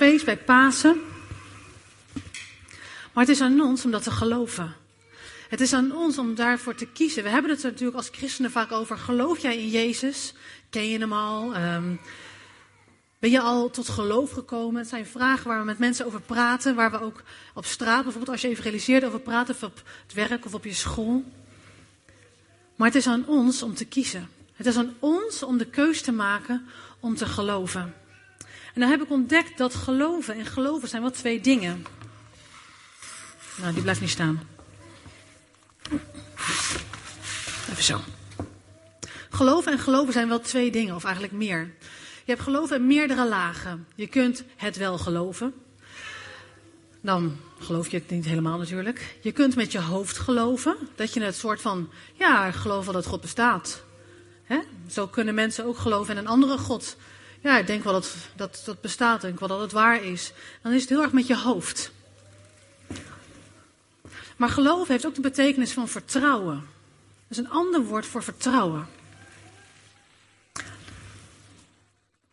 feest, bij Pasen. Maar het is aan ons om dat te geloven. Het is aan ons om daarvoor te kiezen. We hebben het natuurlijk als christenen vaak over. Geloof jij in Jezus? Ken je hem al? Um, ben je al tot geloof gekomen? Het zijn vragen waar we met mensen over praten. Waar we ook op straat, bijvoorbeeld als je evangeliseert, over praten. Of op het werk of op je school. Maar het is aan ons om te kiezen. Het is aan ons om de keus te maken om te geloven. En dan heb ik ontdekt dat geloven en geloven zijn wel twee dingen. Nou, die blijft niet staan. Even zo. Geloven en geloven zijn wel twee dingen, of eigenlijk meer. Je hebt geloven in meerdere lagen. Je kunt het wel geloven. Dan geloof je het niet helemaal natuurlijk. Je kunt met je hoofd geloven. Dat je het soort van, ja, geloof dat God bestaat. Zo kunnen mensen ook geloven in een andere God. Ja, ik denk wel dat dat, dat bestaat. Denk wel dat het waar is. Dan is het heel erg met je hoofd. Maar geloven heeft ook de betekenis van vertrouwen. Dat is een ander woord voor vertrouwen.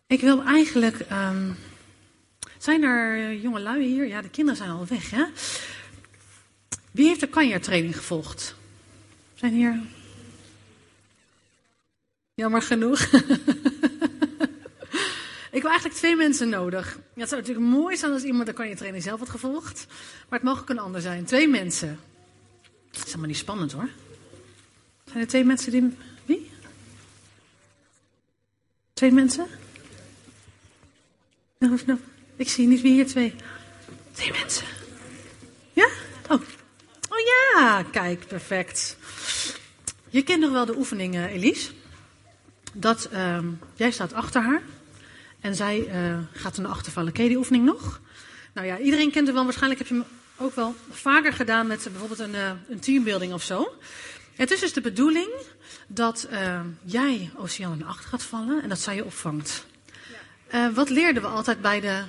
Ik wil eigenlijk. Um, zijn er jonge lui hier? Ja, de kinderen zijn al weg, hè? Wie heeft de kanjertraining gevolgd? Zijn hier. Jammer genoeg. Ik wil eigenlijk twee mensen nodig. het zou natuurlijk mooi zijn als iemand de kanjertraining zelf had gevolgd. Maar het mag ook een ander zijn. Twee mensen. Dat is helemaal niet spannend hoor. Zijn er twee mensen die. Wie? Twee mensen? Nou, nou, ik zie niet wie hier twee. Twee mensen. Ja? Oh. Oh ja, kijk, perfect. Je kent nog wel de oefeningen, Elise. Dat, uh, jij staat achter haar en zij uh, gaat naar achter vallen. Ken je die oefening nog? Nou ja, iedereen kent het wel. Waarschijnlijk heb je hem ook wel vaker gedaan met bijvoorbeeld een, uh, een teambuilding of zo. Het is dus de bedoeling dat uh, jij Oceaan naar achter gaat vallen en dat zij je opvangt. Uh, wat leerden we altijd bij de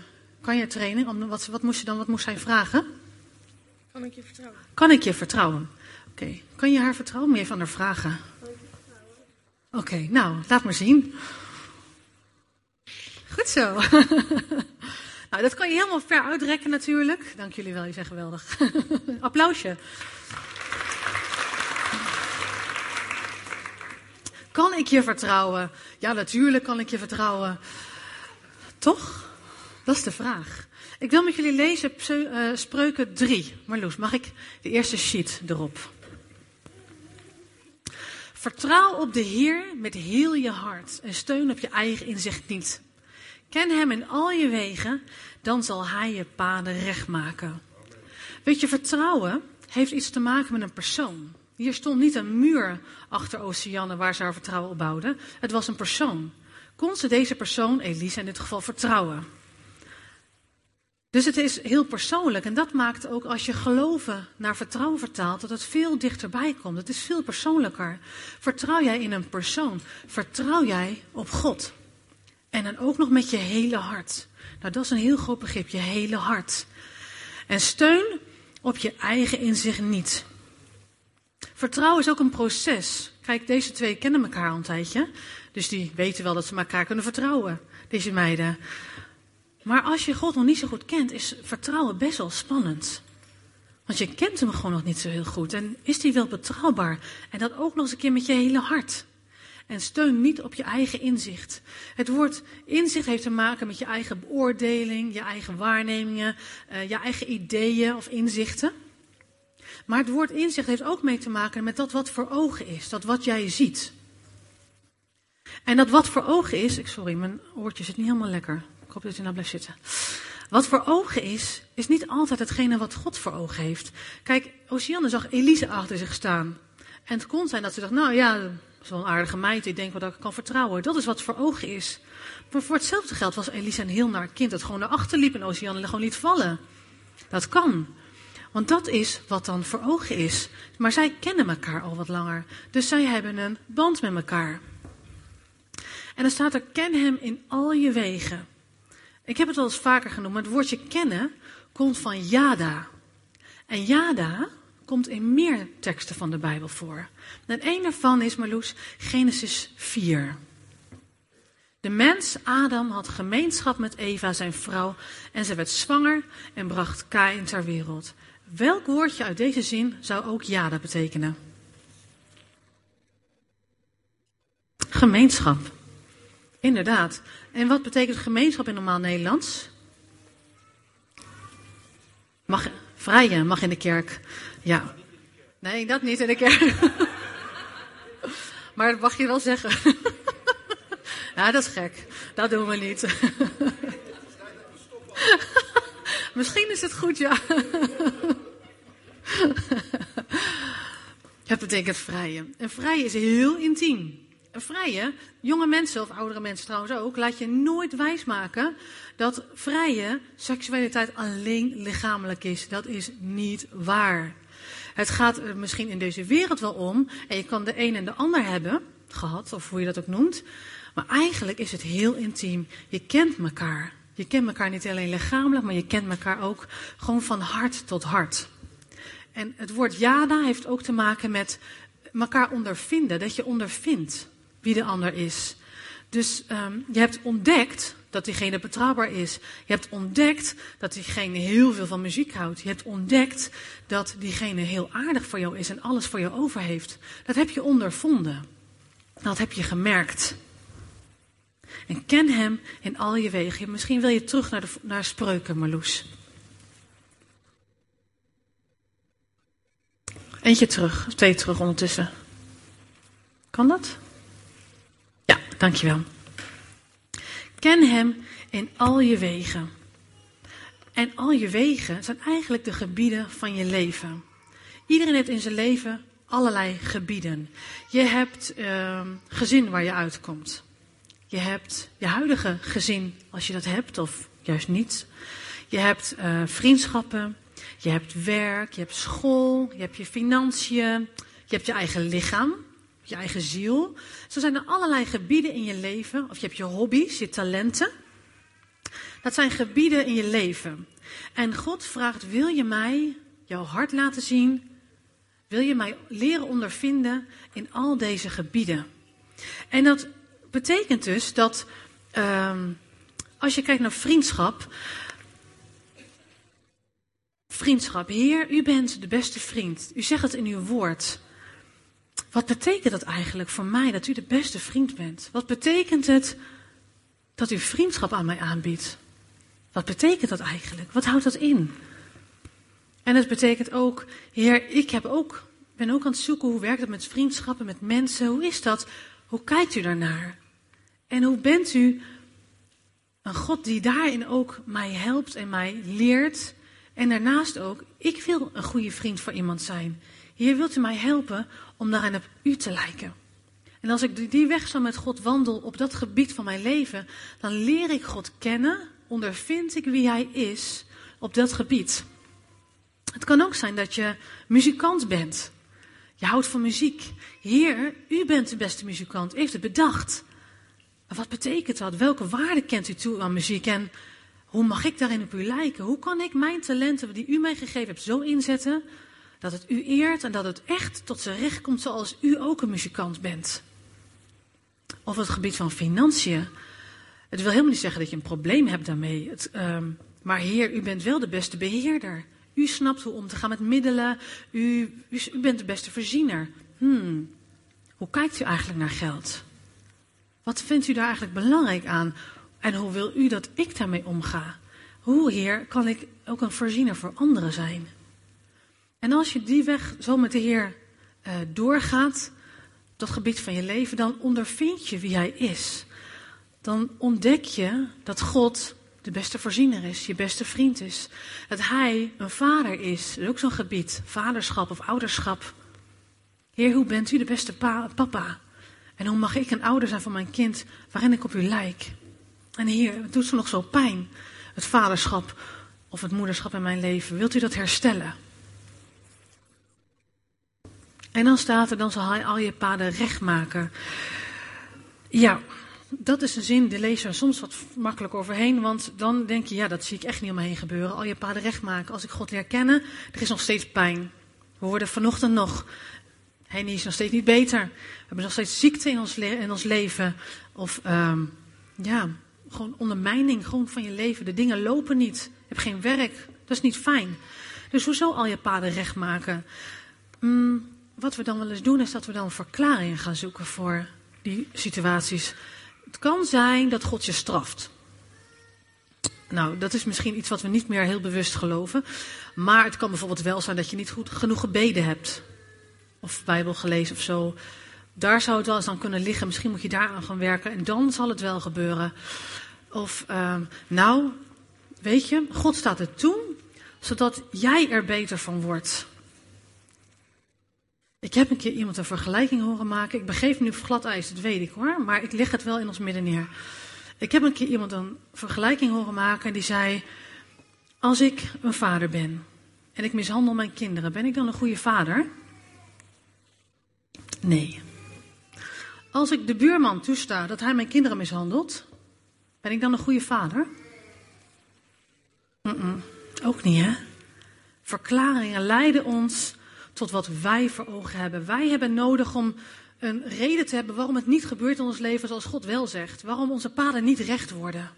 training? Wat, wat, moest je dan, wat moest zij vragen? Kan ik je vertrouwen? Kan ik je vertrouwen? Oké. Okay. Kan je haar vertrouwen? Moet je van haar vragen? Oké, okay, nou, laat maar zien. Goed zo. nou, dat kan je helemaal ver uitrekken natuurlijk. Dank jullie wel, je zijn geweldig. Applausje. Kan ik je vertrouwen? Ja, natuurlijk kan ik je vertrouwen. Toch? Dat is de vraag. Ik wil met jullie lezen uh, Spreuken 3. Marloes, mag ik de eerste sheet erop? Vertrouw op de Heer met heel je hart en steun op je eigen inzicht niet. Ken Hem in al je wegen, dan zal Hij je paden recht maken. Weet je, vertrouwen heeft iets te maken met een persoon. Hier stond niet een muur achter Oceanen waar ze haar vertrouwen op bouwden. Het was een persoon kon ze deze persoon, Elise in dit geval, vertrouwen. Dus het is heel persoonlijk en dat maakt ook als je geloven naar vertrouwen vertaalt, dat het veel dichterbij komt. Het is veel persoonlijker. Vertrouw jij in een persoon? Vertrouw jij op God? En dan ook nog met je hele hart. Nou, dat is een heel groot begrip, je hele hart. En steun op je eigen inzicht niet. Vertrouwen is ook een proces. Kijk, deze twee kennen elkaar al een tijdje. Dus die weten wel dat ze elkaar kunnen vertrouwen, deze meiden. Maar als je God nog niet zo goed kent, is vertrouwen best wel spannend. Want je kent hem gewoon nog niet zo heel goed. En is die wel betrouwbaar? En dat ook nog eens een keer met je hele hart. En steun niet op je eigen inzicht. Het woord inzicht heeft te maken met je eigen beoordeling, je eigen waarnemingen, uh, je eigen ideeën of inzichten. Maar het woord inzicht heeft ook mee te maken met dat wat voor ogen is, dat wat jij ziet. En dat wat voor ogen is, sorry, mijn oortje zit niet helemaal lekker. Ik hoop dat je nou blijft zitten. Wat voor ogen is, is niet altijd hetgene wat God voor ogen heeft. Kijk, Oceane zag Elise achter zich staan. En het kon zijn dat ze dacht, nou ja, zo'n aardige meid, ik denk wel dat ik kan vertrouwen. Dat is wat voor ogen is. Maar voor hetzelfde geld was Elise een heel naar kind dat gewoon naar achter liep en Oceane gewoon liet vallen. Dat kan. Want dat is wat dan voor ogen is. Maar zij kennen elkaar al wat langer. Dus zij hebben een band met elkaar. En dan staat er, ken hem in al je wegen. Ik heb het wel eens vaker genoemd, maar het woordje kennen komt van Yada. En Yada komt in meer teksten van de Bijbel voor. En een daarvan is, Marloes, Genesis 4. De mens, Adam, had gemeenschap met Eva, zijn vrouw, en ze werd zwanger en bracht Kain ter wereld. Welk woordje uit deze zin zou ook jada betekenen? Gemeenschap. Inderdaad. En wat betekent gemeenschap in normaal Nederlands? Mag, vrije, mag in de kerk. Ja. Nee, dat niet in de kerk. maar dat mag je wel zeggen. ja, dat is gek. Dat doen we niet. Misschien is het goed, ja. Het betekent vrije. En vrije is heel intiem. Een vrije, jonge mensen of oudere mensen trouwens ook, laat je nooit wijsmaken dat vrije seksualiteit alleen lichamelijk is. Dat is niet waar. Het gaat er misschien in deze wereld wel om en je kan de een en de ander hebben, gehad of hoe je dat ook noemt. Maar eigenlijk is het heel intiem. Je kent elkaar. Je kent elkaar niet alleen lichamelijk, maar je kent elkaar ook gewoon van hart tot hart. En het woord jada heeft ook te maken met elkaar ondervinden, dat je ondervindt wie de ander is. Dus um, je hebt ontdekt dat diegene betrouwbaar is. Je hebt ontdekt dat diegene heel veel van muziek houdt. Je hebt ontdekt dat diegene heel aardig voor jou is en alles voor jou over heeft. Dat heb je ondervonden. Dat heb je gemerkt. En ken hem in al je wegen. Misschien wil je terug naar, de, naar spreuken, Marloes. Eentje terug, twee terug ondertussen. Kan dat? Ja, dankjewel. Ken hem in al je wegen. En al je wegen zijn eigenlijk de gebieden van je leven. Iedereen heeft in zijn leven allerlei gebieden. Je hebt uh, gezin waar je uitkomt. Je hebt je huidige gezin, als je dat hebt, of juist niet. Je hebt uh, vriendschappen. Je hebt werk, je hebt school, je hebt je financiën, je hebt je eigen lichaam, je eigen ziel. Zo zijn er allerlei gebieden in je leven, of je hebt je hobby's, je talenten. Dat zijn gebieden in je leven. En God vraagt, wil je mij jouw hart laten zien? Wil je mij leren ondervinden in al deze gebieden? En dat betekent dus dat um, als je kijkt naar vriendschap, Vriendschap. Heer, u bent de beste vriend. U zegt het in uw woord. Wat betekent dat eigenlijk voor mij dat u de beste vriend bent? Wat betekent het dat u vriendschap aan mij aanbiedt? Wat betekent dat eigenlijk? Wat houdt dat in? En het betekent ook, Heer, ik heb ook, ben ook aan het zoeken hoe werkt het met vriendschappen, met mensen. Hoe is dat? Hoe kijkt u daarnaar? En hoe bent u een God die daarin ook mij helpt en mij leert en daarnaast ook, ik wil een goede vriend voor iemand zijn. Hier wilt u mij helpen om daarin op u te lijken. En als ik die weg zo met God wandel op dat gebied van mijn leven, dan leer ik God kennen, ondervind ik wie Hij is op dat gebied. Het kan ook zijn dat je muzikant bent. Je houdt van muziek. Heer, u bent de beste muzikant. Heeft het bedacht. Maar wat betekent dat? Welke waarde kent u toe aan muziek? En hoe mag ik daarin op u lijken? Hoe kan ik mijn talenten die u mij gegeven hebt zo inzetten dat het u eert en dat het echt tot zijn recht komt zoals u ook een muzikant bent? Of het gebied van financiën. Het wil helemaal niet zeggen dat je een probleem hebt daarmee. Het, um, maar Heer, u bent wel de beste beheerder. U snapt hoe om te gaan met middelen. U, u, u bent de beste voorziener. Hmm, hoe kijkt u eigenlijk naar geld? Wat vindt u daar eigenlijk belangrijk aan? En hoe wil u dat ik daarmee omga? Hoe, Heer, kan ik ook een voorziener voor anderen zijn? En als je die weg zo met de Heer uh, doorgaat, dat gebied van je leven, dan ondervind je wie Hij is. Dan ontdek je dat God de beste voorziener is, je beste vriend is. Dat Hij een vader is, is ook zo'n gebied, vaderschap of ouderschap. Heer, hoe bent u de beste pa papa? En hoe mag ik een ouder zijn van mijn kind waarin ik op u lijk? En Heer, het doet zo nog zo pijn. Het vaderschap of het moederschap in mijn leven. Wilt u dat herstellen? En dan staat er, dan zal hij al je paden recht maken. Ja, dat is een zin, de lees soms wat makkelijk overheen. Want dan denk je, ja, dat zie ik echt niet om me heen gebeuren. Al je paden recht maken. Als ik God leer kennen, er is nog steeds pijn. We worden vanochtend nog, Henny is nog steeds niet beter. We hebben nog steeds ziekte in ons, le in ons leven. Of... Um, ja, gewoon ondermijning gewoon van je leven. De dingen lopen niet. Je hebt geen werk. Dat is niet fijn. Dus hoezo al je paden recht maken? Mm, wat we dan wel eens doen, is dat we dan verklaringen gaan zoeken voor die situaties. Het kan zijn dat God je straft. Nou, dat is misschien iets wat we niet meer heel bewust geloven. Maar het kan bijvoorbeeld wel zijn dat je niet goed genoeg gebeden hebt. Of Bijbel gelezen of zo. Daar zou het wel eens aan kunnen liggen. Misschien moet je daar aan gaan werken en dan zal het wel gebeuren. Of, uh, nou, weet je, God staat het toe, zodat jij er beter van wordt. Ik heb een keer iemand een vergelijking horen maken. Ik begeef nu glad ijs, dat weet ik hoor. Maar ik leg het wel in ons midden neer. Ik heb een keer iemand een vergelijking horen maken en die zei: Als ik een vader ben en ik mishandel mijn kinderen, ben ik dan een goede vader? Nee. Als ik de buurman toesta dat hij mijn kinderen mishandelt, ben ik dan een goede vader? Ook niet, hè? Verklaringen leiden ons tot wat wij voor ogen hebben. Wij hebben nodig om een reden te hebben waarom het niet gebeurt in ons leven zoals God wel zegt. Waarom onze paden niet recht worden.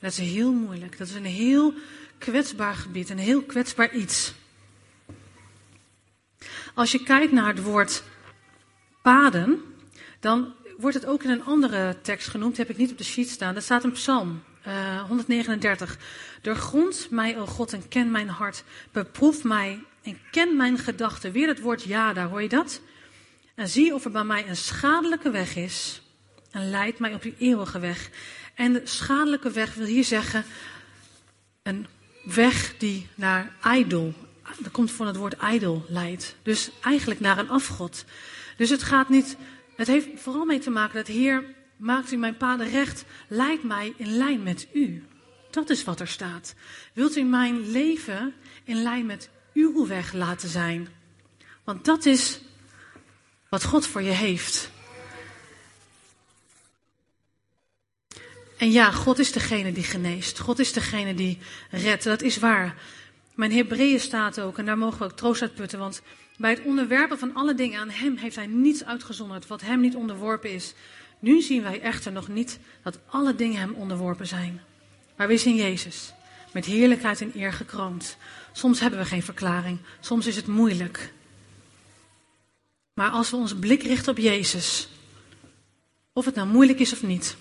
Dat is heel moeilijk. Dat is een heel kwetsbaar gebied, een heel kwetsbaar iets. Als je kijkt naar het woord paden, dan wordt het ook in een andere tekst genoemd, heb ik niet op de sheet staan. Dat staat in Psalm uh, 139. Doorgrond mij, o God, en ken mijn hart. Beproef mij en ken mijn gedachten. Weer het woord ja, daar hoor je dat? En zie of er bij mij een schadelijke weg is. En leid mij op die eeuwige weg. En de schadelijke weg wil hier zeggen een weg die naar ijdel, dat komt van het woord ijdel, leidt. Dus eigenlijk naar een afgod. Dus het gaat niet, het heeft vooral mee te maken dat Heer, maakt u mijn paden recht, leidt mij in lijn met u. Dat is wat er staat. Wilt u mijn leven in lijn met uw weg laten zijn? Want dat is wat God voor je heeft. En ja, God is degene die geneest. God is degene die redt. Dat is waar. Mijn Hebreeën staat ook, en daar mogen we ook troost uit putten, want bij het onderwerpen van alle dingen aan Hem heeft Hij niets uitgezonderd wat Hem niet onderworpen is. Nu zien wij echter nog niet dat alle dingen Hem onderworpen zijn. Maar we zien Jezus, met heerlijkheid en eer gekroond. Soms hebben we geen verklaring, soms is het moeilijk. Maar als we onze blik richten op Jezus, of het nou moeilijk is of niet,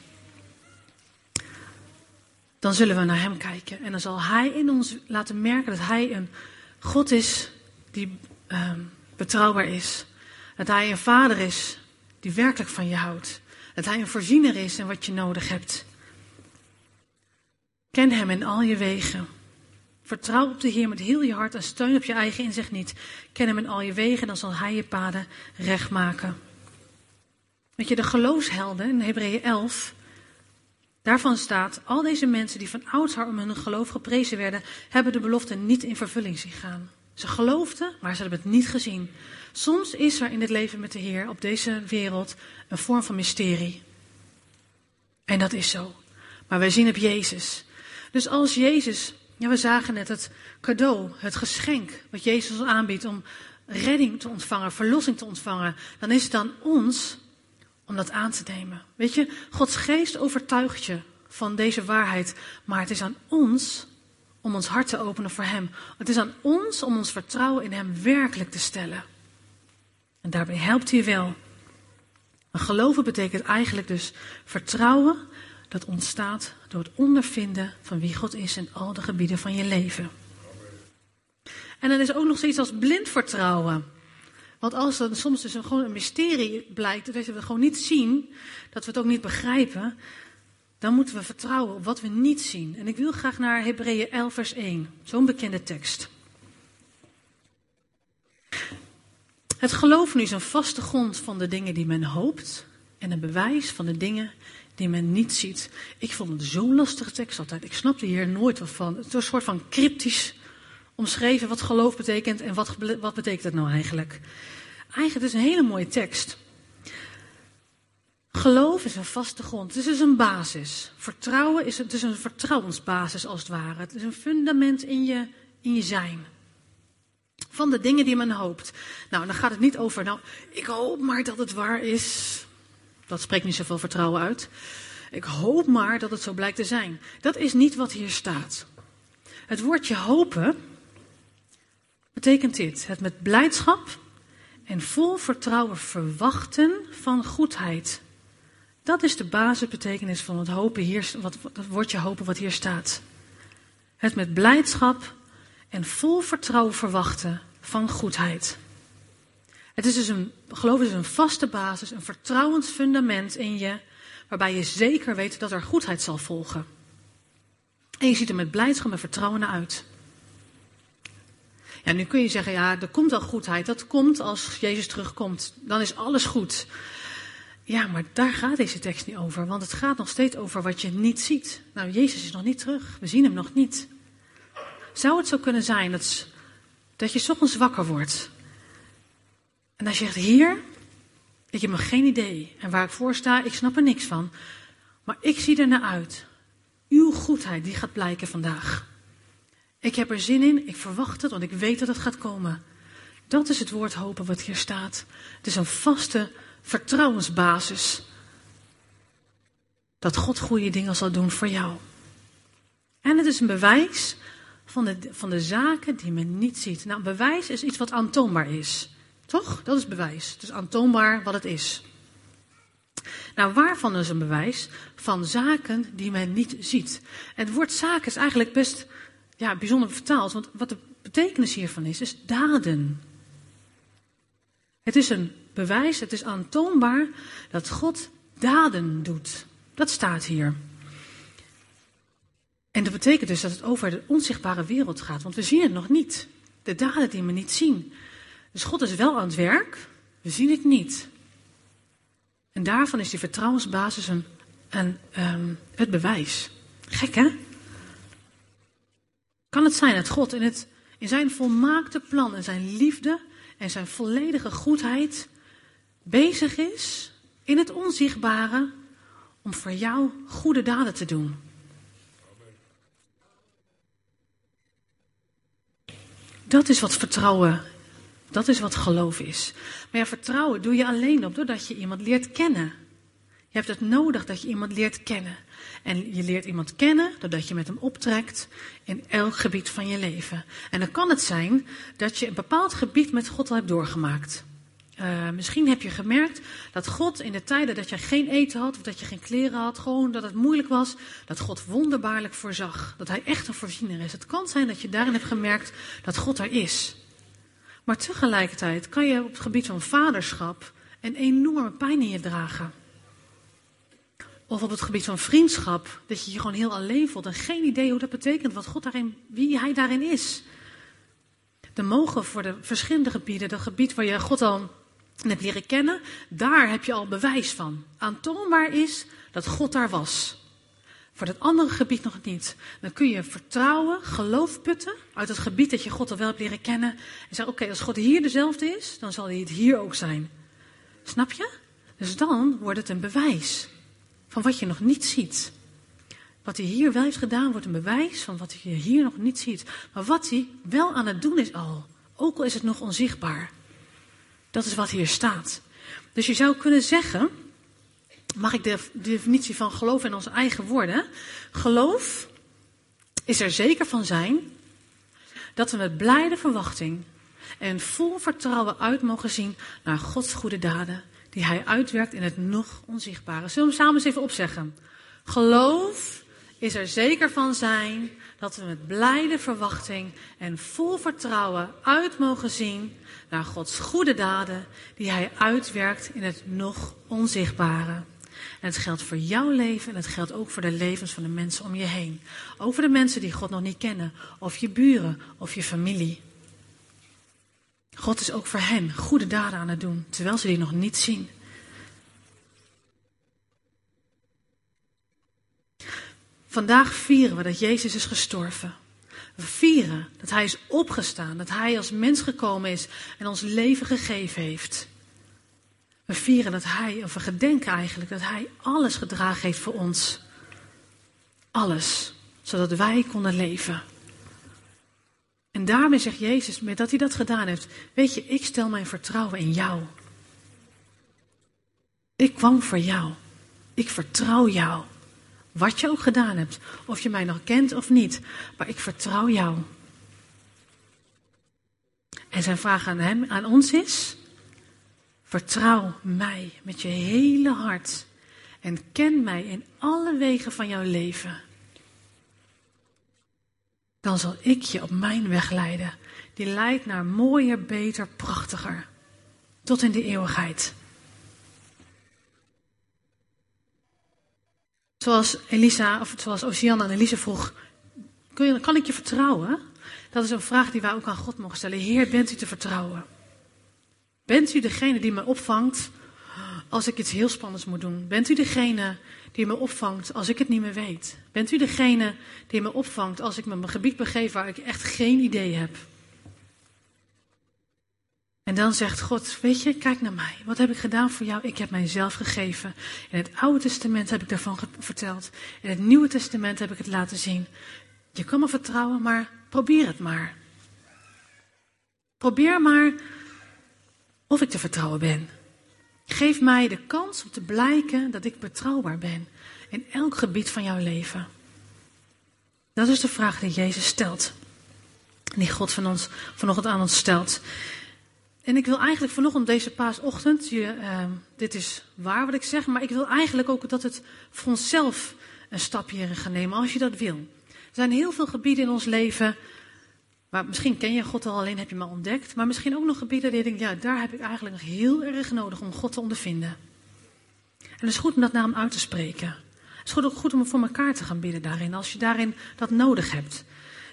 dan zullen we naar Hem kijken. En dan zal Hij in ons laten merken dat Hij een God is die uh, betrouwbaar is. Dat Hij een Vader is die werkelijk van je houdt. Dat Hij een voorziener is in wat je nodig hebt. Ken Hem in al je wegen. Vertrouw op de Heer met heel je hart en steun op je eigen inzicht niet. Ken Hem in al je wegen, dan zal Hij je paden recht maken. Weet je, de geloofshelden in Hebreeën 11, daarvan staat, al deze mensen die van oudsher om hun geloof geprezen werden, hebben de belofte niet in vervulling zien gaan. Ze geloofden, maar ze hebben het niet gezien. Soms is er in het leven met de Heer op deze wereld een vorm van mysterie. En dat is zo. Maar wij zien op Jezus. Dus als Jezus ja, we zagen net het cadeau, het geschenk wat Jezus ons aanbiedt om redding te ontvangen, verlossing te ontvangen. Dan is het aan ons om dat aan te nemen. Weet je, Gods geest overtuigt je van deze waarheid, maar het is aan ons om ons hart te openen voor Hem. Het is aan ons om ons vertrouwen in Hem werkelijk te stellen. En daarbij helpt hij wel. Een geloven betekent eigenlijk dus vertrouwen dat ontstaat door het ondervinden van wie God is in al de gebieden van je leven. En dan is ook nog zoiets als blind vertrouwen. Want als er soms dus gewoon een mysterie blijkt, dat we het gewoon niet zien, dat we het ook niet begrijpen, dan moeten we vertrouwen op wat we niet zien. En ik wil graag naar Hebreeën 11, vers 1, zo'n bekende tekst. Het geloof nu is een vaste grond van de dingen die men hoopt en een bewijs van de dingen die men niet ziet. Ik vond het zo'n lastige tekst altijd. Ik snapte hier nooit wat van. Het is een soort van cryptisch omschreven wat geloof betekent en wat, wat betekent dat nou eigenlijk. Eigenlijk is een hele mooie tekst. Geloof is een vaste grond. Het is een basis. Vertrouwen is, het is een vertrouwensbasis als het ware. Het is een fundament in je, in je zijn. Van de dingen die men hoopt. Nou, dan gaat het niet over, nou, ik hoop maar dat het waar is. Dat spreekt niet zoveel vertrouwen uit. Ik hoop maar dat het zo blijkt te zijn. Dat is niet wat hier staat. Het woordje hopen betekent dit: het met blijdschap en vol vertrouwen verwachten van goedheid. Dat is de basisbetekenis van het hopen hier, wat, het woordje hopen wat hier staat. Het met blijdschap en vol vertrouwen verwachten van goedheid. Het is dus een, geloof is een vaste basis, een vertrouwensfundament in je, waarbij je zeker weet dat er goedheid zal volgen. En je ziet er met blijdschap en vertrouwen naar uit. Ja, nu kun je zeggen, ja, er komt al goedheid. Dat komt als Jezus terugkomt. Dan is alles goed. Ja, maar daar gaat deze tekst niet over. Want het gaat nog steeds over wat je niet ziet. Nou, Jezus is nog niet terug. We zien hem nog niet. Zou het zo kunnen zijn dat, dat je ochtends wakker wordt. En je zegt, hier, ik heb nog geen idee. En waar ik voor sta, ik snap er niks van. Maar ik zie er naar uit. Uw goedheid, die gaat blijken vandaag. Ik heb er zin in, ik verwacht het, want ik weet dat het gaat komen. Dat is het woord hopen wat hier staat. Het is een vaste vertrouwensbasis. Dat God goede dingen zal doen voor jou. En het is een bewijs van de, van de zaken die men niet ziet. Nou, bewijs is iets wat aantoonbaar is. Toch? Dat is bewijs. Het is aantoonbaar wat het is. Nou, waarvan is een bewijs? Van zaken die men niet ziet. Het woord zaken is eigenlijk best ja, bijzonder vertaald, want wat de betekenis hiervan is, is daden. Het is een bewijs, het is aantoonbaar dat God daden doet. Dat staat hier. En dat betekent dus dat het over de onzichtbare wereld gaat, want we zien het nog niet. De daden die we niet zien. Dus God is wel aan het werk, we zien het niet. En daarvan is die vertrouwensbasis een, een, um, het bewijs. Gek hè? Kan het zijn dat God in, het, in zijn volmaakte plan en zijn liefde en zijn volledige goedheid bezig is in het onzichtbare om voor jou goede daden te doen? Dat is wat vertrouwen, dat is wat geloof is. Maar ja, vertrouwen doe je alleen op doordat je iemand leert kennen. Je hebt het nodig dat je iemand leert kennen. En je leert iemand kennen doordat je met hem optrekt in elk gebied van je leven. En dan kan het zijn dat je een bepaald gebied met God al hebt doorgemaakt. Uh, misschien heb je gemerkt dat God in de tijden dat je geen eten had of dat je geen kleren had, gewoon dat het moeilijk was, dat God wonderbaarlijk voorzag. Dat Hij echt een voorziener is. Het kan zijn dat je daarin hebt gemerkt dat God er is. Maar tegelijkertijd kan je op het gebied van vaderschap een enorme pijn in je dragen. Of op het gebied van vriendschap, dat je je gewoon heel alleen voelt en geen idee hoe dat betekent, wat God daarin, wie Hij daarin is. Dan mogen voor de verschillende gebieden, dat gebied waar je God al hebt leren kennen, daar heb je al bewijs van. Aantoonbaar is dat God daar was. Voor dat andere gebied nog niet. Dan kun je vertrouwen, geloof putten uit het gebied dat je God al wel hebt leren kennen. En zeggen, oké, als God hier dezelfde is, dan zal hij het hier ook zijn. Snap je? Dus dan wordt het een bewijs van wat je nog niet ziet. Wat hij hier wel heeft gedaan, wordt een bewijs van wat je hier nog niet ziet. Maar wat hij wel aan het doen is al, ook al is het nog onzichtbaar. Dat is wat hier staat. Dus je zou kunnen zeggen, mag ik de definitie van geloof in onze eigen woorden? Geloof is er zeker van zijn dat we met blijde verwachting en vol vertrouwen uit mogen zien naar Gods goede daden die hij uitwerkt in het nog onzichtbare. Zullen we samen eens even opzeggen? Geloof is er zeker van zijn dat we met blijde verwachting en vol vertrouwen uit mogen zien naar Gods goede daden die hij uitwerkt in het nog onzichtbare. En het geldt voor jouw leven en het geldt ook voor de levens van de mensen om je heen. Ook voor de mensen die God nog niet kennen, of je buren of je familie. God is ook voor hen goede daden aan het doen, terwijl ze die nog niet zien. Vandaag vieren we dat Jezus is gestorven. We vieren dat Hij is opgestaan, dat Hij als mens gekomen is en ons leven gegeven heeft. We vieren dat Hij, of we gedenken eigenlijk, dat Hij alles gedragen heeft voor ons. Alles, zodat wij konden leven. En daarmee zegt Jezus, met dat hij dat gedaan heeft, weet je, ik stel mijn vertrouwen in jou. Ik kwam voor jou. Ik vertrouw jou. Wat je ook gedaan hebt. Of je mij nog kent of niet. Maar ik vertrouw jou. En zijn vraag aan hem, aan ons is: vertrouw mij met je hele hart en ken mij in alle wegen van jouw leven. Dan zal ik je op mijn weg leiden, die leidt naar mooier, beter, prachtiger, tot in de eeuwigheid. Zoals Elisa, of zoals Ocean aan Elisa vroeg, kun je, kan ik je vertrouwen? Dat is een vraag die wij ook aan God mogen stellen. Heer, bent u te vertrouwen? Bent u degene die me opvangt als ik iets heel spannends moet doen? Bent u degene die me opvangt als ik het niet meer weet? Bent u degene die me opvangt als ik me mijn gebied begeef waar ik echt geen idee heb? En dan zegt God, weet je, kijk naar mij. Wat heb ik gedaan voor jou? Ik heb mijzelf gegeven. In het Oude Testament heb ik daarvan verteld. In het Nieuwe Testament heb ik het laten zien. Je kan me vertrouwen, maar probeer het maar. Probeer maar of ik te vertrouwen ben. Geef mij de kans om te blijken dat ik betrouwbaar ben in elk gebied van jouw leven. Dat is de vraag die Jezus stelt. Die God van ons, vanochtend aan ons stelt. En ik wil eigenlijk vanochtend deze paasochtend, je, uh, dit is waar wat ik zeg, maar ik wil eigenlijk ook dat het voor onszelf een stapje in gaan nemen, als je dat wil. Er zijn heel veel gebieden in ons leven, waar misschien ken je God al, alleen heb je maar ontdekt, maar misschien ook nog gebieden die je denkt, ja, daar heb ik eigenlijk nog heel erg nodig om God te ondervinden. En het is goed om dat naar hem uit te spreken. Het is goed, ook goed om voor elkaar te gaan bidden daarin, als je daarin dat nodig hebt.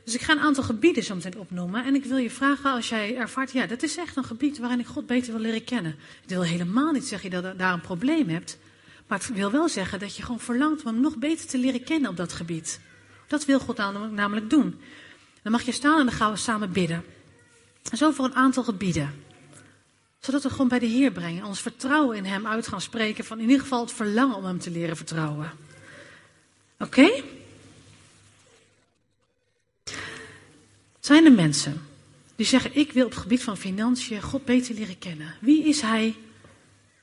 Dus ik ga een aantal gebieden zo meteen opnoemen. En ik wil je vragen, als jij ervaart, ja, dat is echt een gebied waarin ik God beter wil leren kennen. Het wil helemaal niet zeggen dat je daar een probleem hebt. Maar het wil wel zeggen dat je gewoon verlangt om hem nog beter te leren kennen op dat gebied. Dat wil God namelijk doen. Dan mag je staan en dan gaan we samen bidden. Zo voor een aantal gebieden. Zodat we gewoon bij de Heer brengen. Ons vertrouwen in Hem uit gaan spreken. Van in ieder geval het verlangen om Hem te leren vertrouwen. Oké? Zijn er mensen die zeggen: Ik wil op het gebied van financiën God beter leren kennen? Wie is Hij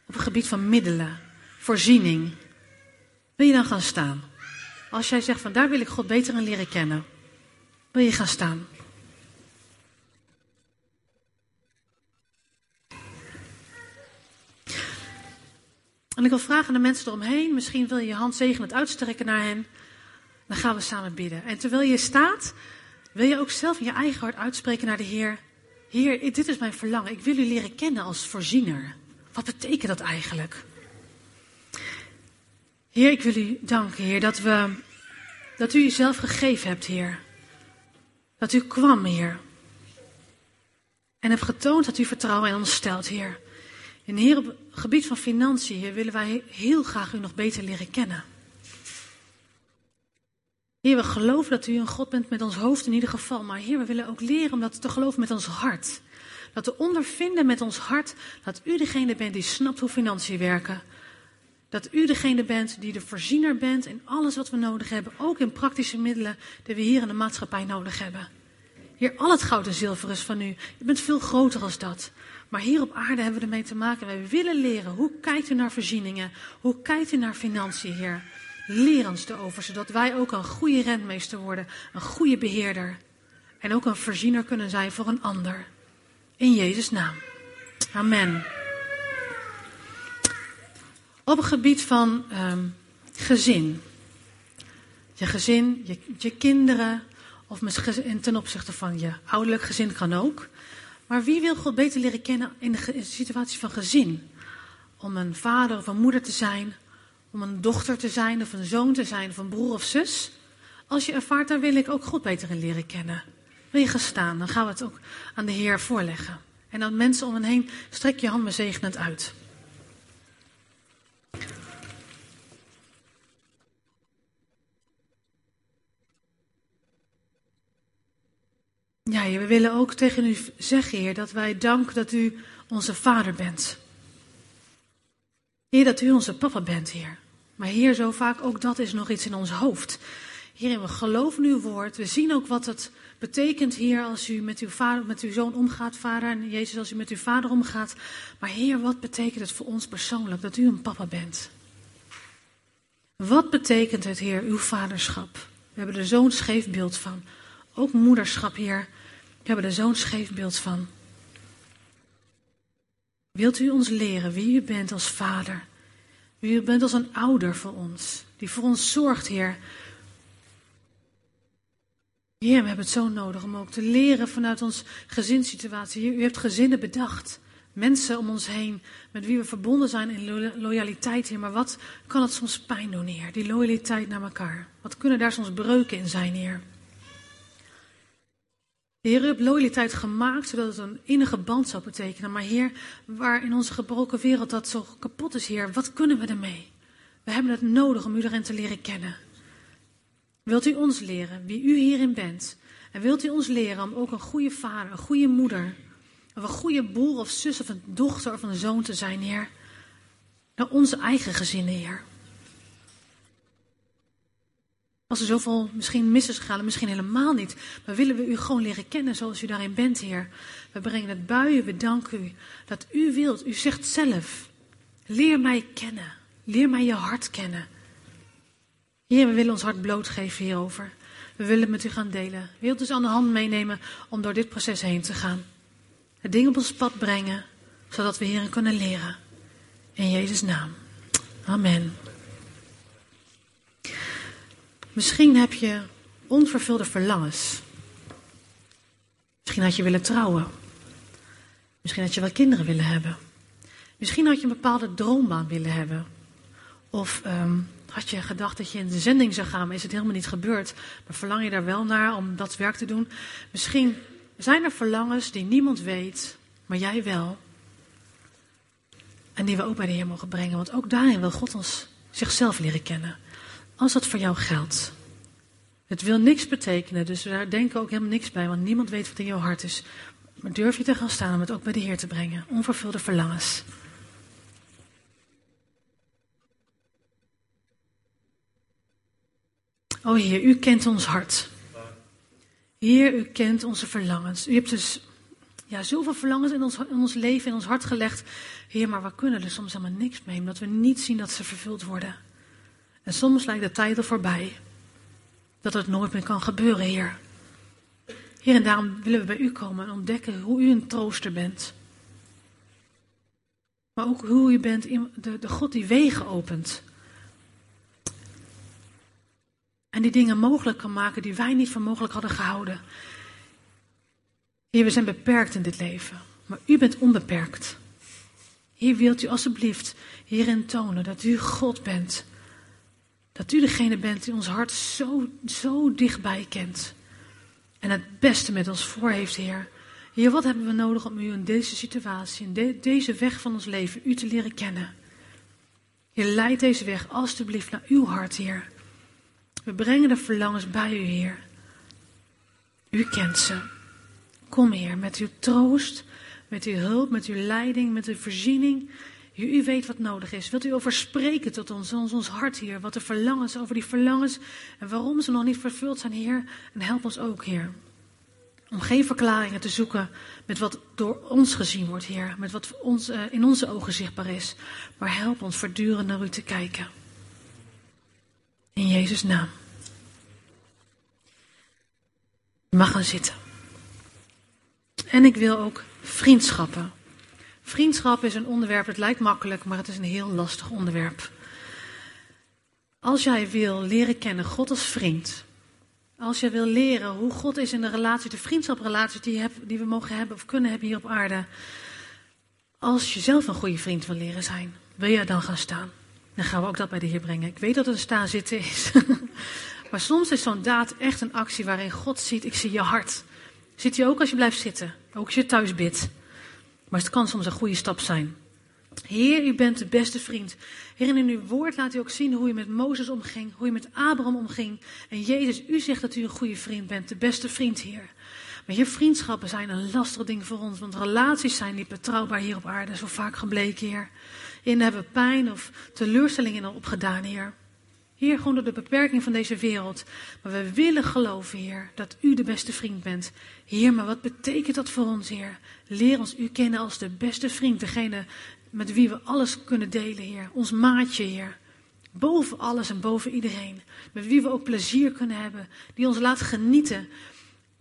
op het gebied van middelen, voorziening? Wil je dan gaan staan? Als jij zegt: van daar wil ik God beter in leren kennen, wil je gaan staan? En ik wil vragen aan de mensen eromheen, misschien wil je je hand zegenend uitstrekken naar hen. Dan gaan we samen bidden. En terwijl je staat, wil je ook zelf in je eigen hart uitspreken naar de Heer? Heer, dit is mijn verlangen. Ik wil u leren kennen als voorziener. Wat betekent dat eigenlijk? Heer, ik wil u danken, Heer, dat, we, dat u jezelf gegeven hebt, Heer. Dat u kwam, Heer. En hebt getoond dat u vertrouwen in ons stelt, Heer. En Heer, op het gebied van financiën, willen wij heel graag u nog beter leren kennen. Heer, we geloven dat u een God bent met ons hoofd in ieder geval. Maar Heer, we willen ook leren om dat te geloven met ons hart. Dat we ondervinden met ons hart dat u degene bent die snapt hoe financiën werken. Dat u degene bent die de voorziener bent in alles wat we nodig hebben. Ook in praktische middelen die we hier in de maatschappij nodig hebben. Heer, al het goud en zilver is van u. U bent veel groter als dat. Maar hier op aarde hebben we ermee te maken. Wij willen leren. Hoe kijkt u naar voorzieningen? Hoe kijkt u naar financiën, Heer? Leer ons erover, zodat wij ook een goede rentmeester worden, een goede beheerder. En ook een voorziener kunnen zijn voor een ander. In Jezus' naam. Amen. Op het gebied van um, gezin. Je gezin, je, je kinderen, of misschien ten opzichte van je ouderlijk gezin kan ook. Maar wie wil God beter leren kennen in de, situatie van gezin? Om een vader of een moeder te zijn, om een dochter te zijn of een zoon te zijn of een broer of zus. Als je ervaart, daar wil ik ook God beter in leren kennen. Wil je gaan staan, dan gaan we het ook aan de Heer voorleggen. En dan mensen om hen heen, strek je hand zegenend uit. Ja, we willen ook tegen u zeggen, Heer, dat wij danken dat u onze Vader bent. Heer, dat u onze papa bent, Heer. Maar Heer, zo vaak ook dat is nog iets in ons hoofd. Heer, we geloven uw woord. We zien ook wat het betekent, Heer, als u met uw, vader, met uw zoon omgaat, vader. En Jezus, als u met uw vader omgaat. Maar Heer, wat betekent het voor ons persoonlijk dat u een papa bent? Wat betekent het, Heer, uw vaderschap? We hebben er zo'n scheef beeld van. Ook moederschap, Heer. We hebben er zo'n scheef beeld van. Wilt u ons leren wie u bent als vader? Wie u bent als een ouder voor ons, die voor ons zorgt, Heer. Heer, we hebben het zo nodig om ook te leren vanuit onze gezinssituatie. U hebt gezinnen bedacht. Mensen om ons heen met wie we verbonden zijn in loyaliteit, Heer. Maar wat kan het soms pijn doen, Heer? Die loyaliteit naar elkaar. Wat kunnen daar soms breuken in zijn, Heer? Heer, u hebt loyaliteit gemaakt zodat het een innige band zou betekenen. Maar Heer, waar in onze gebroken wereld dat zo kapot is, Heer, wat kunnen we ermee? We hebben het nodig om u erin te leren kennen. Wilt u ons leren wie u hierin bent? En wilt u ons leren om ook een goede vader, een goede moeder, of een goede broer of zus of een dochter of een zoon te zijn, Heer? Naar onze eigen gezinnen, Heer. Als er zoveel misschien mis is gegaan, misschien helemaal niet. Maar willen we u gewoon leren kennen zoals u daarin bent, Heer. We brengen het buien, we danken u. Dat u wilt, u zegt zelf. Leer mij kennen. Leer mij je hart kennen. Heer, we willen ons hart blootgeven hierover. We willen met u gaan delen. Wilt dus aan de hand meenemen om door dit proces heen te gaan. Het ding op ons pad brengen, zodat we hierin kunnen leren. In Jezus' naam. Amen. Misschien heb je onvervulde verlangens. Misschien had je willen trouwen. Misschien had je wel kinderen willen hebben. Misschien had je een bepaalde droombaan willen hebben. Of um, had je gedacht dat je in de zending zou gaan, maar is het helemaal niet gebeurd. Maar verlang je daar wel naar om dat werk te doen? Misschien zijn er verlangens die niemand weet, maar jij wel. En die we ook bij de Heer mogen brengen, want ook daarin wil God ons zichzelf leren kennen. Als dat voor jou geldt. Het wil niks betekenen, dus daar denken ook helemaal niks bij, want niemand weet wat in jouw hart is. Maar durf je te gaan staan om het ook bij de Heer te brengen? Onvervulde verlangens. O Heer, u kent ons hart. Heer, u kent onze verlangens. U hebt dus ja, zoveel verlangens in ons, in ons leven, in ons hart gelegd. Heer, maar we kunnen er soms helemaal niks mee, omdat we niet zien dat ze vervuld worden. En soms lijkt de tijd er voorbij. Dat het nooit meer kan gebeuren, Heer. Heer, en daarom willen we bij u komen en ontdekken hoe u een trooster bent. Maar ook hoe u bent de, de God die wegen opent. En die dingen mogelijk kan maken die wij niet voor mogelijk hadden gehouden. Heer, we zijn beperkt in dit leven, maar u bent onbeperkt. Hier wilt u alsjeblieft hierin tonen dat u God bent. Dat u degene bent die ons hart zo, zo dichtbij kent. En het beste met ons voor heeft, Heer. Heer, wat hebben we nodig om u in deze situatie, in deze weg van ons leven, u te leren kennen? Heer, leid deze weg alstublieft naar uw hart, Heer. We brengen de verlangens bij u, Heer. U kent ze. Kom, Heer, met uw troost, met uw hulp, met uw leiding, met uw voorziening. U, weet wat nodig is. Wilt u over spreken tot ons, ons, ons hart, Heer? Wat de verlangens, over die verlangens en waarom ze nog niet vervuld zijn, Heer. En help ons ook, Heer. Om geen verklaringen te zoeken met wat door ons gezien wordt, Heer. Met wat ons, uh, in onze ogen zichtbaar is. Maar help ons voortdurend naar u te kijken. In Jezus' naam. Je mag gaan zitten. En ik wil ook vriendschappen. Vriendschap is een onderwerp, het lijkt makkelijk, maar het is een heel lastig onderwerp. Als jij wil leren kennen God als vriend, als jij wil leren hoe God is in de relatie, de vriendschaprelatie die, die we mogen hebben of kunnen hebben hier op aarde, als je zelf een goede vriend wil leren zijn, wil je dan gaan staan? Dan gaan we ook dat bij de Heer brengen. Ik weet dat het een staan zitten is. maar soms is zo'n daad echt een actie waarin God ziet, ik zie je hart. Ziet hij ook als je blijft zitten, ook als je thuis bidt. Maar het kan soms een goede stap zijn. Heer, u bent de beste vriend. Heer, in uw woord laat u ook zien hoe u met Mozes omging, hoe u met Abraham omging. En Jezus, u zegt dat u een goede vriend bent, de beste vriend, Heer. Maar hier vriendschappen zijn een lastig ding voor ons, want relaties zijn niet betrouwbaar hier op aarde, zo vaak gebleken, Heer. In hebben pijn of teleurstellingen opgedaan, Heer. Heer, gewoon door de beperking van deze wereld. Maar we willen geloven, Heer, dat U de beste vriend bent. Heer, maar wat betekent dat voor ons, Heer? Leer ons U kennen als de beste vriend, degene met wie we alles kunnen delen, Heer. Ons maatje, Heer. Boven alles en boven iedereen. Met wie we ook plezier kunnen hebben. Die ons laat genieten.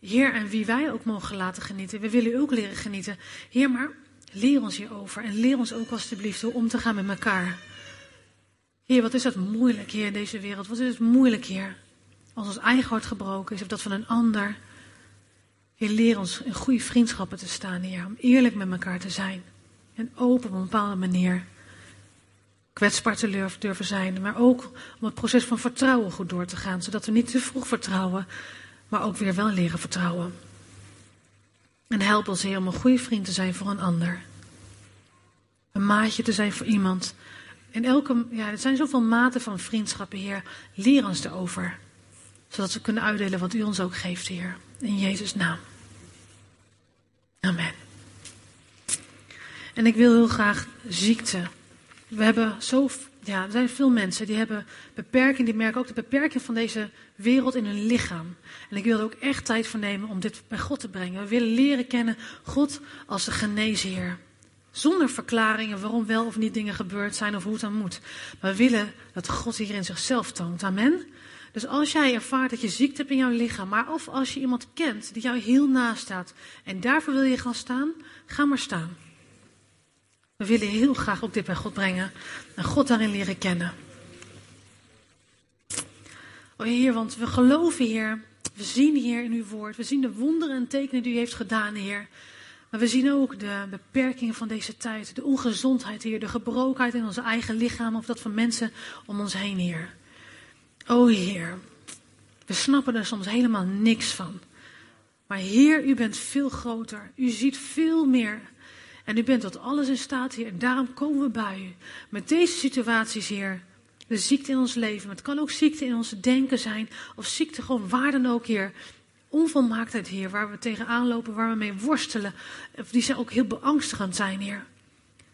Heer, en wie wij ook mogen laten genieten. We willen u ook leren genieten. Heer, maar leer ons hierover. En leer ons ook alstublieft hoe om te gaan met elkaar. Heer, wat is dat moeilijk, Heer, in deze wereld. Wat is het moeilijk, Heer. Als ons eigen hart gebroken is, of dat van een ander. Heer, leer ons in goede vriendschappen te staan, Heer. Om eerlijk met elkaar te zijn. En open op een bepaalde manier. Kwetsbaar te durven zijn. Maar ook om het proces van vertrouwen goed door te gaan. Zodat we niet te vroeg vertrouwen. Maar ook weer wel leren vertrouwen. En help ons, Heer, om een goede vriend te zijn voor een ander. Een maatje te zijn voor iemand. En elke, ja, er zijn zoveel maten van vriendschappen, Heer. Leer ons erover. Zodat we kunnen uitdelen wat u ons ook geeft, Heer. In Jezus' naam. Amen. En ik wil heel graag ziekte. We hebben zo, ja, er zijn veel mensen die hebben beperking, die merken ook de beperking van deze wereld in hun lichaam. En ik wil er ook echt tijd voor nemen om dit bij God te brengen. We willen leren kennen God als de geneesheer. Zonder verklaringen waarom wel of niet dingen gebeurd zijn of hoe het dan moet. Maar we willen dat God hier in zichzelf toont. Amen. Dus als jij ervaart dat je ziekte hebt in jouw lichaam, maar of als je iemand kent die jou heel naast staat en daarvoor wil je gaan staan, ga maar staan. We willen heel graag ook dit bij God brengen en God daarin leren kennen. O Heer, want we geloven, Heer, we zien, Heer, in uw woord, we zien de wonderen en tekenen die u heeft gedaan, Heer. Maar we zien ook de beperkingen van deze tijd, de ongezondheid, Heer, de gebrokenheid in onze eigen lichaam of dat van mensen om ons heen, Heer. O Heer, we snappen er soms helemaal niks van. Maar Heer, u bent veel groter. U ziet veel meer. En u bent tot alles in staat, Heer. En daarom komen we bij u. Met deze situaties, Heer. De ziekte in ons leven. Het kan ook ziekte in ons denken zijn. Of ziekte gewoon waar dan ook, Heer. Onvolmaaktheid, Heer. Waar we tegenaan lopen, waar we mee worstelen. Die zijn ook heel beangstigend zijn, Heer.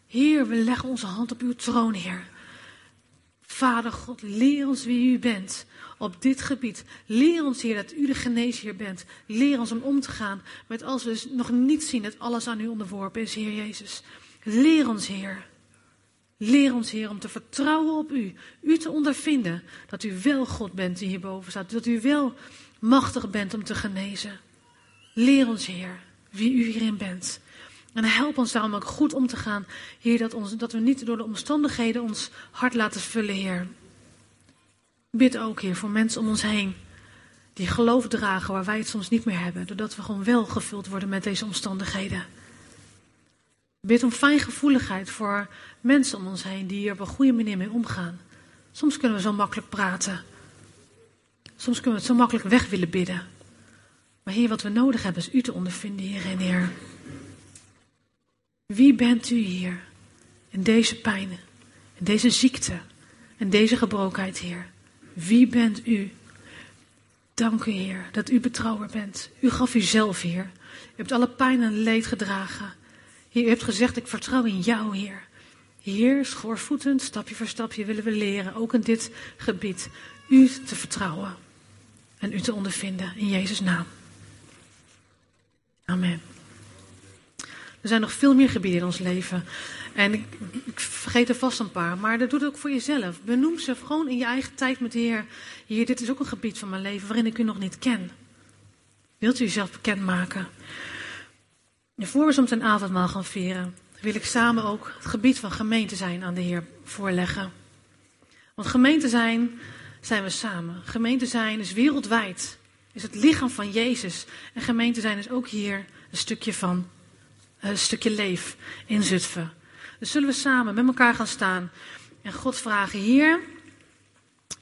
Heer, we leggen onze hand op uw troon, Heer. Vader God, leer ons wie u bent op dit gebied. Leer ons, Heer, dat u de geneesheer bent. Leer ons om om te gaan met als we nog niet zien dat alles aan u onderworpen is, Heer Jezus. Leer ons, Heer. Leer ons, Heer, om te vertrouwen op u. U te ondervinden dat u wel God bent die hierboven staat. Dat u wel machtig bent om te genezen. Leer ons, Heer, wie u hierin bent. En help ons daarom ook goed om te gaan, Heer, dat, ons, dat we niet door de omstandigheden ons hart laten vullen, Heer. Bid ook, Heer, voor mensen om ons heen die geloof dragen waar wij het soms niet meer hebben, doordat we gewoon wel gevuld worden met deze omstandigheden. Bid om fijngevoeligheid voor mensen om ons heen die hier op een goede manier mee omgaan. Soms kunnen we zo makkelijk praten. Soms kunnen we het zo makkelijk weg willen bidden. Maar Heer, wat we nodig hebben is u te ondervinden hierin, Heer. Wie bent u hier in deze pijnen, in deze ziekte, in deze gebrokenheid, Heer? Wie bent u? Dank u, Heer, dat u betrouwbaar bent. U gaf uzelf, Heer. U hebt alle pijn en leed gedragen. Heer, u hebt gezegd, ik vertrouw in jou, Heer. Heer, schoorvoetend, stapje voor stapje willen we leren, ook in dit gebied, u te vertrouwen en u te ondervinden. In Jezus' naam. Amen. Er zijn nog veel meer gebieden in ons leven. En ik, ik, vergeet er vast een paar, maar dat doet het ook voor jezelf. Benoem ze gewoon in je eigen tijd met de Heer. Hier, dit is ook een gebied van mijn leven waarin ik u nog niet ken. Wilt u uzelf bekendmaken? En voor we soms een avondmaal gaan vieren, wil ik samen ook het gebied van gemeente zijn aan de Heer voorleggen. Want gemeente zijn, zijn we samen. Gemeente zijn is wereldwijd. Is het lichaam van Jezus. En gemeente zijn is ook hier een stukje van een stukje leef in Zutphen. Dus zullen we samen met elkaar gaan staan en God vragen: Heer,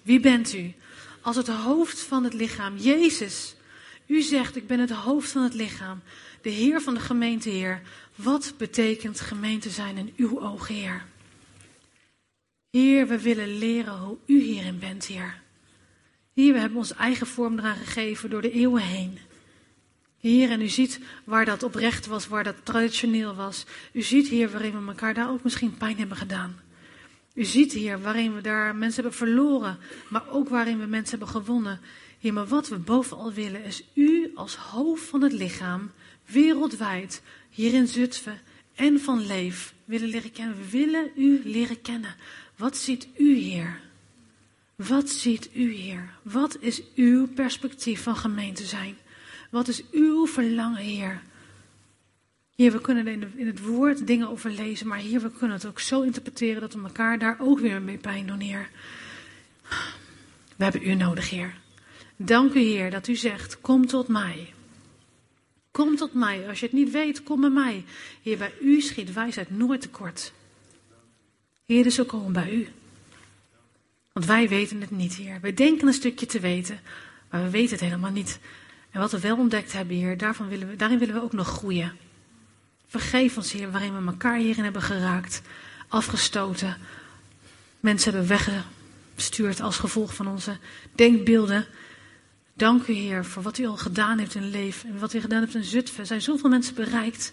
wie bent u? Als het hoofd van het lichaam, Jezus. U zegt: Ik ben het hoofd van het lichaam. De Heer van de gemeente, Heer. Wat betekent gemeente zijn in uw ogen, Heer? Heer, we willen leren hoe u hierin bent, Heer. Heer, we hebben ons eigen vorm eraan gegeven door de eeuwen heen. Heer, en u ziet waar dat oprecht was, waar dat traditioneel was. U ziet hier waarin we elkaar daar ook misschien pijn hebben gedaan. U ziet hier waarin we daar mensen hebben verloren, maar ook waarin we mensen hebben gewonnen. Heer, maar wat we bovenal willen is u als hoofd van het lichaam, wereldwijd, hier in Zutphen en van Leef, willen leren kennen. We willen u leren kennen. Wat ziet u, Heer? Wat ziet u, Heer? Wat is uw perspectief van gemeente zijn? Wat is uw verlangen, Heer? Heer, we kunnen in, in het woord dingen over lezen, maar hier, we kunnen het ook zo interpreteren dat we elkaar daar ook weer mee pijn doen, Heer. We hebben u nodig, Heer. Dank u, Heer, dat u zegt, kom tot mij. Kom tot mij. Als je het niet weet, kom bij mij. Heer, bij u schiet wijsheid nooit tekort. Heer, dus ook komen bij u. Want wij weten het niet, Heer. Wij denken een stukje te weten, maar we weten het helemaal niet. En wat we wel ontdekt hebben, Heer, daarvan willen we, daarin willen we ook nog groeien. Vergeef ons, Heer, waarin we elkaar hierin hebben geraakt, afgestoten. Mensen hebben weggestuurd als gevolg van onze denkbeelden. Dank u, Heer, voor wat u al gedaan heeft in leven en wat u gedaan hebt in Zutphen. Er zijn zoveel mensen bereikt.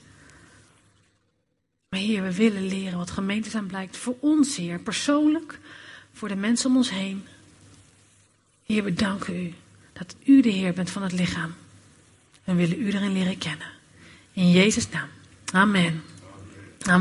Maar Heer, we willen leren wat gemeente zijn blijkt voor ons, Heer, persoonlijk, voor de mensen om ons heen. Heer, we danken u dat u de Heer bent van het lichaam. En willen u erin leren kennen. In Jezus' naam. Amen.